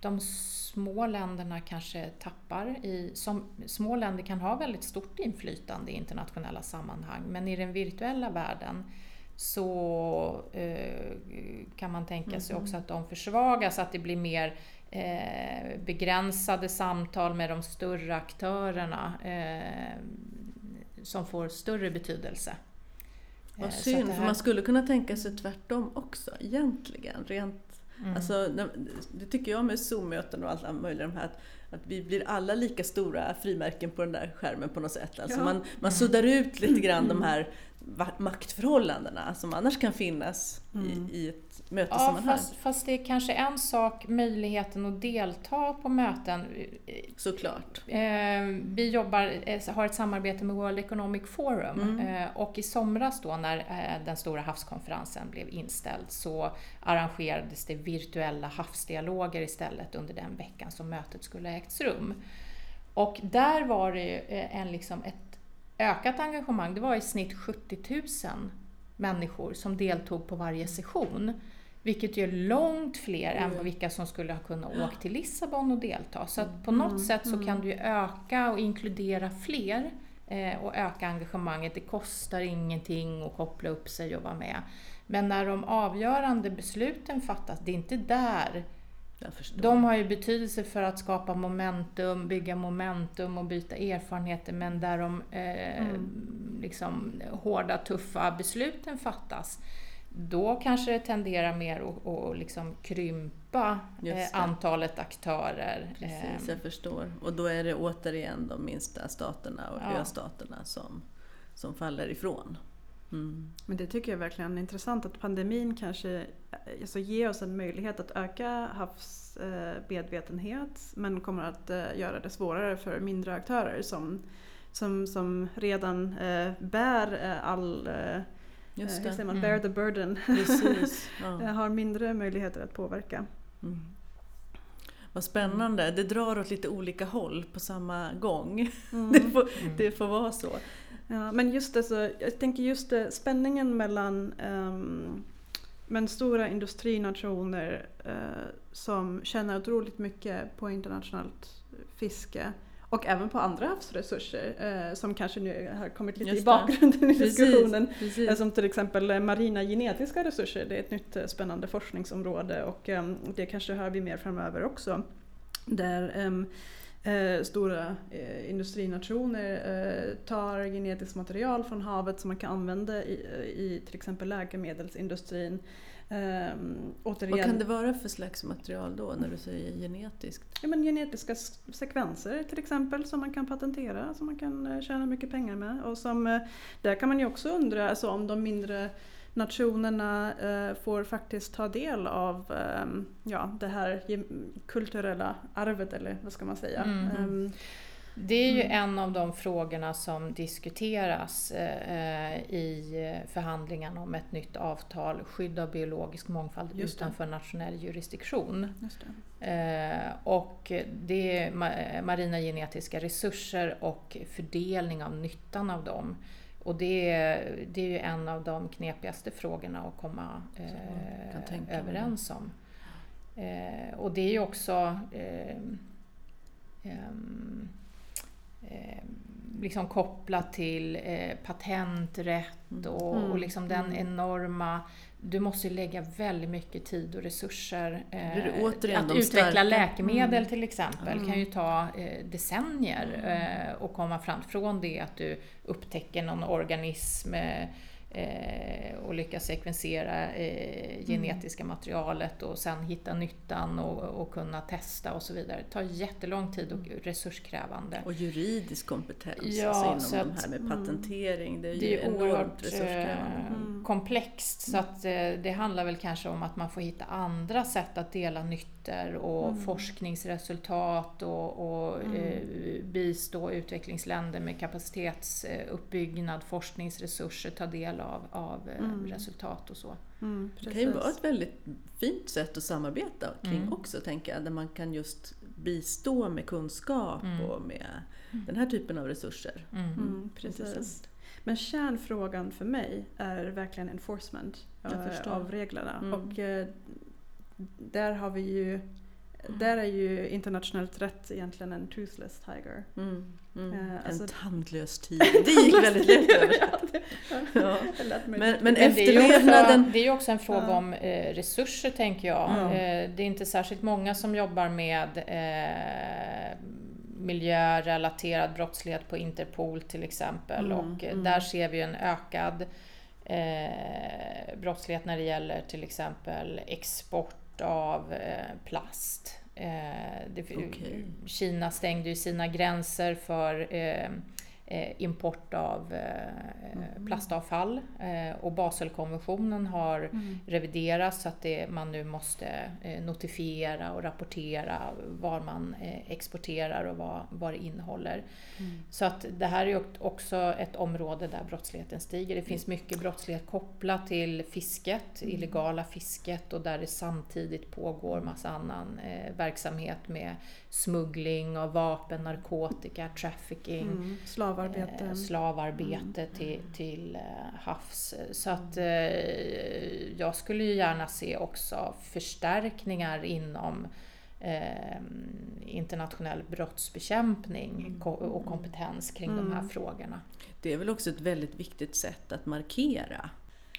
de små länderna kanske tappar i... Som, små länder kan ha väldigt stort inflytande i internationella sammanhang men i den virtuella världen så eh, kan man tänka sig också att de försvagas, att det blir mer eh, begränsade samtal med de större aktörerna eh, som får större betydelse. Vad Eh, synd, det för här- man skulle kunna tänka sig tvärtom också egentligen. Rent, Mm. alltså, det tycker jag med Zoom-möten och alla möjliga de här, att, att vi blir alla lika stora frimärken på den där skärmen på något sätt. Alltså Ja. man, man suddar ut lite grann de här maktförhållandena som annars kan finnas Mm. i, i ett Ja, mötessammanhang. fast, fast det är kanske en sak, möjligheten att delta på möten. Såklart. Eh, vi jobbar, eh, har ett samarbete med World Economic Forum Mm. eh, och i somras då när den stora havskonferensen blev inställd så arrangerades det virtuella havsdialoger istället under den veckan som mötet skulle ha ägts rum. Och där var det ju, en, liksom ett ökat engagemang. Det var i snitt 70 000 människor som deltog på varje session. Vilket ju är långt fler än Mm. vilka som skulle ha kunnat åka till Lissabon och delta. Så att på Mm, något sätt så kan du ju öka och inkludera fler eh, och öka engagemanget. Det kostar ingenting att koppla upp sig och vara med. Men när de avgörande besluten fattas, det är inte där. De har ju betydelse för att skapa momentum, bygga momentum och byta erfarenheter men där de eh, Mm. liksom, hårda, tuffa besluten fattas då kanske det tenderar mer att, att liksom krympa eh, antalet aktörer. Precis, Eh, jag förstår. Och då är det återigen de minsta staterna och Ja. östaterna som, som faller ifrån. Mm. Men det tycker jag verkligen är intressant att pandemin kanske eh, alltså, ger oss en möjlighet att öka havsmedvetenhet men kommer att eh, göra det svårare för mindre aktörer som, som, som redan eh, bär eh, all, eh, Just hur säger det. man, Mm. bear the burden, Precis. eh, Ja. har mindre möjligheter att påverka. Mm. Vad spännande. Det drar åt lite olika håll på samma gång. Det, får, Mm. det får vara så. Ja, men just det, så, jag tänker just det, spänningen mellan um, men stora industrinationer eh, som tjänar otroligt mycket på internationellt fiske och även på andra havsresurser eh, som kanske nu har kommit lite i bakgrunden i Precis, diskussionen. precis. Eh, Som till exempel eh, marina genetiska resurser, det är ett nytt eh, spännande forskningsområde och ehm, det kanske hör vi mer framöver också. Där ehm, eh, stora eh, industrinationer eh, tar genetiskt material från havet som man kan använda i, i till exempel läkemedelsindustrin. Um, återigen, Vad kan det vara för slags material då när du säger genetiskt? Ja, men genetiska sekvenser till exempel som man kan patentera, som man kan eh, tjäna mycket pengar med. Och som, eh, där kan man ju också undra alltså, om de mindre nationerna eh, får faktiskt ta del av ehm, ja, det här kulturella arvet eller vad ska man säga. Mm. Ehm, Det är ju Mm. en av de frågorna som diskuteras eh, i förhandlingarna om ett nytt avtal, skydd av biologisk mångfald utanför nationell jurisdiktion. Eh, och det är ma- marina genetiska resurser och fördelning av nyttan av dem. Och det är, det är ju en av de knepigaste frågorna att komma eh, överens om. Eh, och det är ju också eh, liksom kopplat till eh, patenträtt och, Mm. och liksom den Mm. enorma du måste ju lägga väldigt mycket tid och resurser. Eh, att utveckla starka. läkemedel Mm. till exempel Mm. kan ju ta eh, decennier eh, och komma fram från det att du upptäcker någon organism eh, och lyckas sekvensera eh, genetiska materialet och sen hitta nyttan och, och kunna testa och så vidare. Det tar jättelång tid och resurskrävande. Och juridisk kompetens Ja, alltså så inom att- de här med mm. patentering. Det är ju Det är enormt oerhört resurskrävande. eh, Mm. komplext så att eh, det handlar väl kanske om att man får hitta andra sätt att dela nyttor och Mm. forskningsresultat och, och Mm. eh, bistå utvecklingsländer med kapacitetsuppbyggnad, forskningsresurser, ta del av, av eh, Mm. resultat och så. Mm, Det kan ju vara ett väldigt fint sätt att samarbeta kring Mm. också, tänker jag. Där man kan just bistå med kunskap Mm. och med den här typen av resurser. Mm. Mm, precis. Men kärnfrågan för mig är verkligen enforcement eh, av reglerna. Mm. Och eh, där har vi ju där är ju internationellt rätt egentligen en toothless tiger. Mm. Mm. Eh, alltså- en tandlös tiger. Det gick väldigt lätt att översätta. Ja. Men, men Men det är ju efterlevnaden... också, det är ju också en fråga Ja. om eh, resurser tänker jag. Ja. Eh, det är inte särskilt många som jobbar med eh, miljörelaterad brottslighet på Interpol till exempel. Mm, och eh, mm. där ser vi en ökad eh, brottslighet när det gäller till exempel export av eh, plast. Eh, det. Kina stängde ju sina gränser för eh, import av eh, plastavfall eh, och Baselkonventionen har Mm. revideras så att det, man nu måste eh, notifiera och rapportera vad man eh, exporterar och vad, vad det innehåller. Mm. Så att det här är också ett område där brottsligheten stiger. Det finns mycket brottslighet kopplat till fisket, Mm. illegala fisket och där det samtidigt pågår massa annan eh, verksamhet med smuggling av vapen, narkotika, trafficking Mm. Slavarbete. eh, slavarbete till, till eh, havs. Så att eh, jag skulle ju gärna se också förstärkningar inom eh, internationell brottsbekämpning ko- och kompetens kring de här Mm. frågorna. Det är väl också ett väldigt viktigt sätt att markera.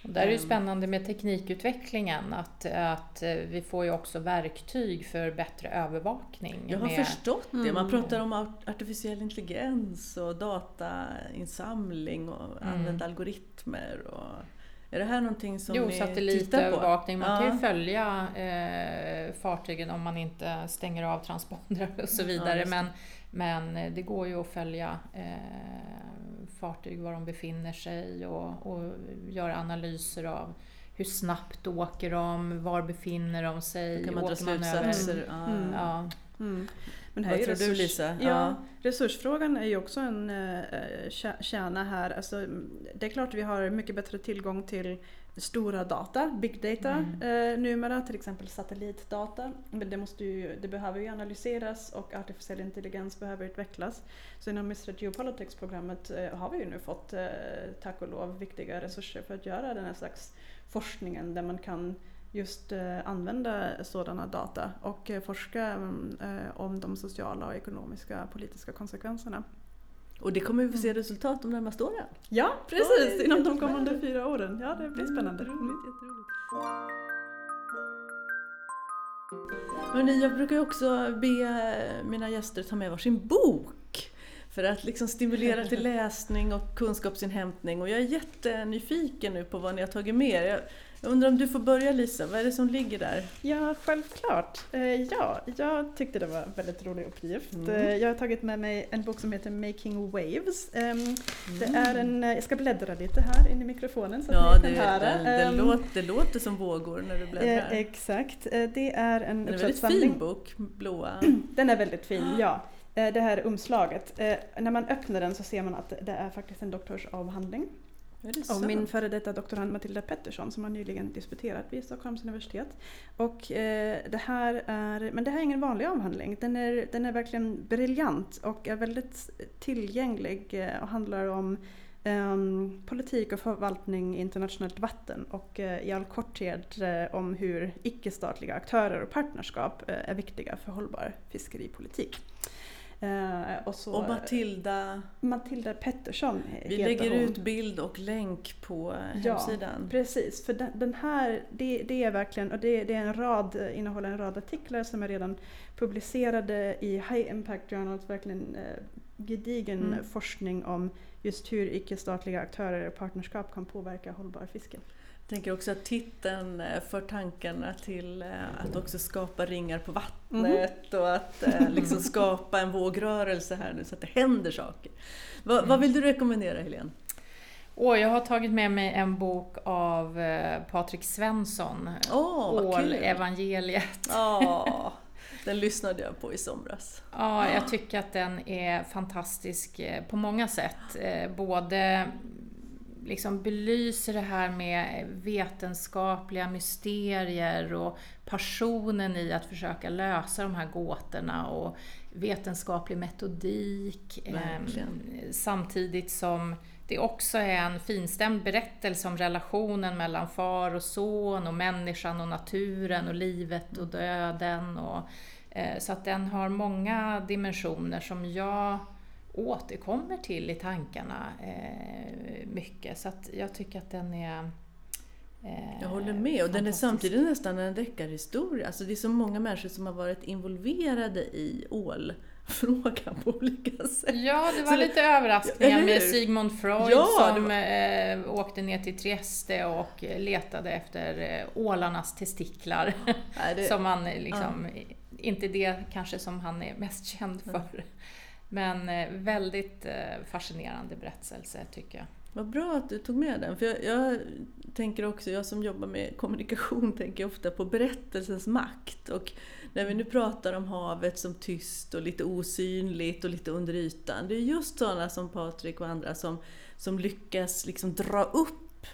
Och där är det Mm. spännande med teknikutvecklingen att, att eh, vi får ju också verktyg för bättre övervakning. Jag har med, förstått det. Man Mm. pratar om art- artificiell intelligens och datainsamling och Mm. använda algoritmer. Och... Är det här någonting som Jo, ni satellitövervakning. Man kan Ja. ju följa eh, fartygen om man inte stänger av transpondrar och så Ja, vidare. det. men, men eh, det går ju att följa eh, fartyg, var de befinner sig och, och göra analyser av hur snabbt åker de, var befinner de sig, Då kan man dra åker man slutsatser. över... Ja. Mm. Ja, Mm. Men här Vad är tror du resurs- Lisa? Ja, Ja. resursfrågan är ju också en eh, kä- kärna här. Alltså, mm, det är klart vi har mycket bättre tillgång till stora data, big data Mm. eh, numera, till exempel satellitdata. Men det, måste ju, det behöver ju analyseras och artificiell intelligens behöver utvecklas. Så inom Mr Geopolitics-programmet eh, har vi ju nu fått, eh, tack och lov, viktiga resurser för att göra den här slags forskningen där man kan just eh, använda sådana data och eh, forska mm, eh, om de sociala och ekonomiska politiska konsekvenserna. Och det kommer vi få se resultat de närmaste åren. Ja, precis! Inom de kommande fyra åren. Ja, det blir spännande. Jätteroligt, jätteroligt. Hörrni, jag brukar ju också be mina gäster ta med varsin bok för att liksom stimulera till läsning och kunskapsinhämtning. Och jag är jättenyfiken nu på vad ni har tagit med er. Jag, undrar om du får börja Lisa, vad är det som ligger där? Ja, självklart. Eh, ja, jag tyckte det var en väldigt rolig uppgift. Mm. Eh, jag har tagit med mig en bok som heter Making Waves. Ehm, Det är en, eh, jag ska bläddra lite här in i mikrofonen så att Ja, ni det, kan höra. det, det, Ehm, låter, det låter som vågor när du bläddrar. exakt. Det är en Det är en väldigt uppsatssamling. fin bok, blåa. Den är väldigt fin, ja. Det här umslaget. Eh, När man öppnar den så ser man att det är faktiskt en doktorsavhandling det av min före detta doktorand Matilda Pettersson som har nyligen disputerat vid Stockholms universitet. Och eh, det här är, men det här är ingen vanlig avhandling. Den är, den är verkligen briljant och är väldigt tillgänglig eh, och handlar om ehm, politik och förvaltning i internationellt vatten och eh, i all korthet eh, om hur icke-statliga aktörer och partnerskap eh, är viktiga för hållbar fiskeripolitik. Eh, och, så, Och Matilda, Matilda Pettersson vi lägger hon. ut bild och länk på Ja, hemsidan. Precis, för den, den här, det, det är verkligen, och det, det är en rad, innehåller en rad artiklar som är redan publicerade i High Impact Journals, verkligen eh, gedigen Mm. forskning om just hur icke-statliga aktörer och partnerskap kan påverka hållbar fiske. Jag tänker också att titeln eh, för tankarna till eh, att också skapa ringar på vattnet och att eh, liksom skapa en vågrörelse här nu så att det händer saker. Va, Vad vill du rekommendera Helene? Och jag har tagit med mig en bok av Patrik Svensson, Åh, vad Ål kul! evangeliet. Ja, den lyssnade jag på i somras. Ja, jag tycker att den är fantastisk på många sätt. Både liksom belyser det här med vetenskapliga mysterier och passionen i att försöka lösa de här gåtorna och vetenskaplig metodik. Verkligen. Samtidigt som det också är en finstämd berättelse om relationen mellan far och son och människan och naturen och livet och döden. Och, eh, så att den har många dimensioner som jag återkommer till i tankarna eh, mycket. Så att jag tycker att den är Eh, jag håller med och den är samtidigt nästan en deckarhistoria. Alltså det är så många människor som har varit involverade i ålfrågan på olika sätt. Ja, det var så lite överraskningar med Sigmund Freud ja, som var... eh, åkte ner till Trieste och letade efter eh, ålarnas testiklar. Nej, det... som han eh, liksom, ja. inte det kanske som han är mest känd för. Men eh, väldigt fascinerande berättelse tycker jag. Vad bra att du tog med den. För jag, jag, tänker också, jag som jobbar med kommunikation tänker ofta på berättelsens makt. Och när vi nu pratar om havet som tyst och lite osynligt och lite under ytan. Det är just sådana som Patrik och andra som, som lyckas liksom dra upp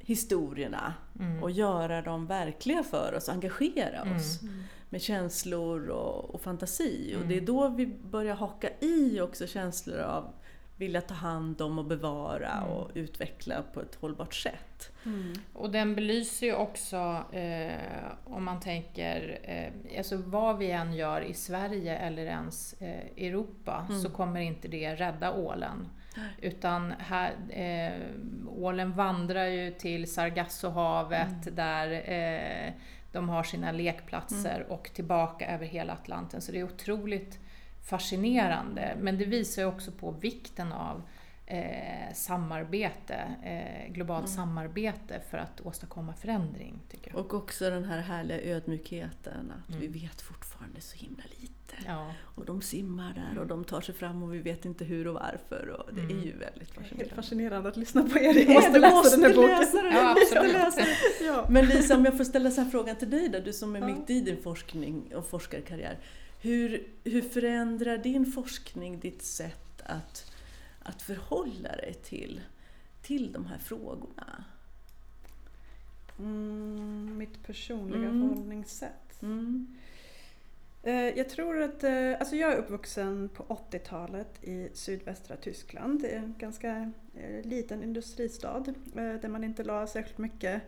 historierna mm. och göra dem verkliga för oss, engagera mm. oss mm. Med känslor och, och fantasi. Och det är mm. då vi börjar haka i också känslor av vilja ta hand om och bevara mm. och utveckla på ett hållbart sätt. Mm. Och den belyser ju också, eh, om man tänker, eh, alltså vad vi än gör i Sverige eller ens eh, Europa mm. så kommer inte det rädda ålen. Utan här, eh, ålen vandrar ju till Sargassohavet mm. där eh, de har sina lekplatser mm. och tillbaka över hela Atlanten. Så det är otroligt fascinerande. Men det visar också på vikten av eh, samarbete, eh, globalt mm. samarbete för att åstadkomma förändring. Och också den här härliga ödmjukheten att mm. vi vet fortfarande så himla lite. Ja. Och de simmar där och de tar sig fram och vi vet inte hur och varför. Och det mm. är ju väldigt fascinerande. Helt fascinerande att lyssna på er. Jag måste läsa den här boken. Läsa den. Ja. Läsa. Ja. Men Lisa, om jag får ställa så frågan till dig då, du som är ja. mitt i din forskning och forskarkarriär. Hur, hur förändrar din forskning ditt sätt att, att förhålla dig till, till de här frågorna? Mm, mitt personliga mm. förhållningssätt? Mm. Eh, jag tror att, eh, alltså jag är uppvuxen på 80-talet i sydvästra Tyskland. Är en ganska eh, liten industristad där man inte la särskilt mycket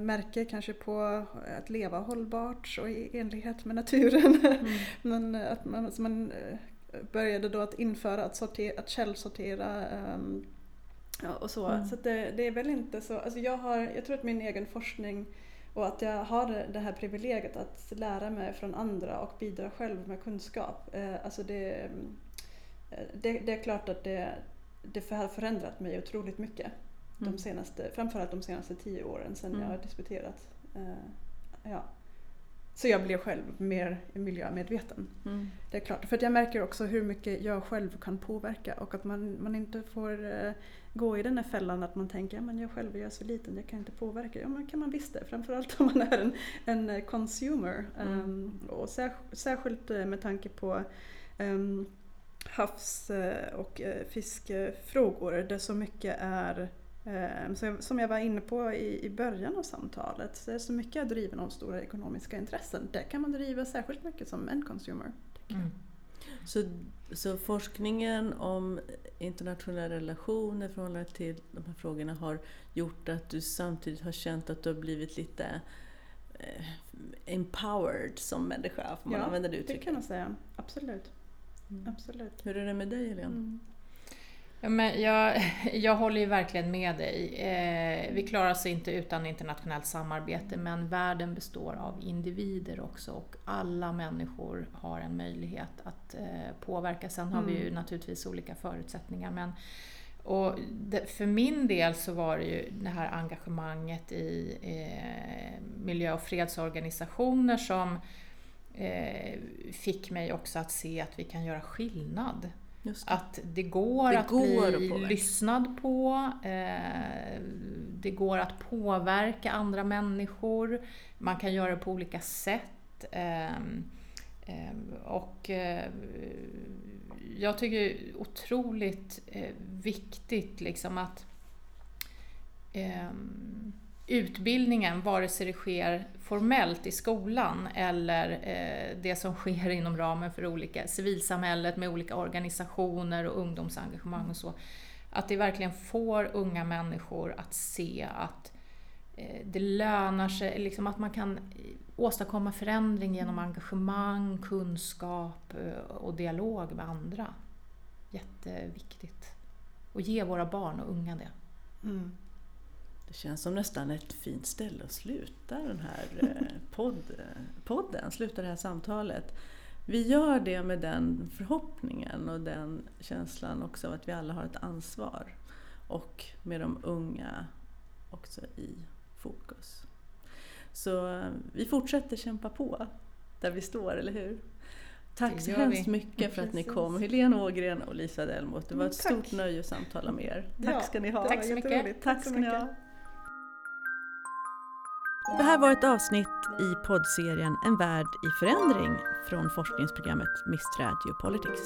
märke kanske på att leva hållbart och i enlighet med naturen. Mm. Men att man, alltså man började då att införa att, sortera, att källsortera ja, och så. Mm. Så det, det, är väl inte så, alltså jag, har, jag tror att min egen forskning och att jag har det här privilegiet att lära mig från andra och bidra själv med kunskap. Eh, alltså det, eh, det, det, är klart att det, det har förändrat mig otroligt mycket de mm. senaste, framförallt de senaste tio åren sedan mm. jag har disputerat. Uh, ja. Så jag blev själv mer miljömedveten. Mm. Det är klart. För jag märker också hur mycket jag själv kan påverka och att man, man inte får uh, gå i den här fällan att man tänker att jag själv är så liten, jag kan inte påverka. Ja, men kan man visst det. Framförallt om man är en, en eh, consumer. Um, och särsk särskilt med tanke på um, havs och fiskefrågor där så mycket är som jag var inne på i, början av samtalet, så är så mycket är driven av stora ekonomiska intressen. Det kan man driva särskilt mycket som en consumer. Mm. Så, så forskningen om internationella relationer i förhållande till de här frågorna har gjort att du samtidigt har känt att du har blivit lite eh, empowered som människa, får man ja, använda det uttrycket? det kan man säga. Absolut. Mm. Absolut. Hur är det med dig Helene? Mm. Ja, men jag, jag håller ju verkligen med dig. Eh, vi klarar oss inte utan internationellt samarbete men världen består av individer också och alla människor har en möjlighet att eh, påverka. Sen har mm. vi ju mm. naturligtvis olika förutsättningar. Men, och det, för min del så var det ju det här engagemanget i eh, miljö och fredsorganisationer som eh, fick mig också att se att vi kan göra skillnad det. Att det går det att går bli att lyssnad på, eh, det går att påverka andra människor, man kan göra det på olika sätt. Eh, eh, och jag tycker det är otroligt eh, viktigt liksom att ehm, utbildningen, vare sig det sker formellt i skolan eller eh, det som sker inom ramen för olika civilsamhället med olika organisationer och ungdomsengagemang och så. Att det verkligen får unga människor att se att eh, det lönar sig, liksom att man kan åstadkomma förändring genom engagemang, kunskap eh, och dialog med andra. Jätteviktigt. Och ge våra barn och unga det. Mm. Det känns som nästan ett fint ställe att sluta den här eh, podd, podden, sluta det här samtalet. Vi gör det med den förhoppningen och den känslan också av att vi alla har ett ansvar. Och med de unga också i fokus. Så eh, vi fortsätter kämpa på där vi står, eller hur? Tack så hemskt vi. mycket för att ni kom, Helene Ågren och Lisa Delmot. Det var ett Tack. stort nöje att samtala med er. Tack ja, ska ni ha. Tack så mycket. Tack ska ni ha. Det här var ett avsnitt i poddserien En värld i förändring från forskningsprogrammet Mistra Geopolitics.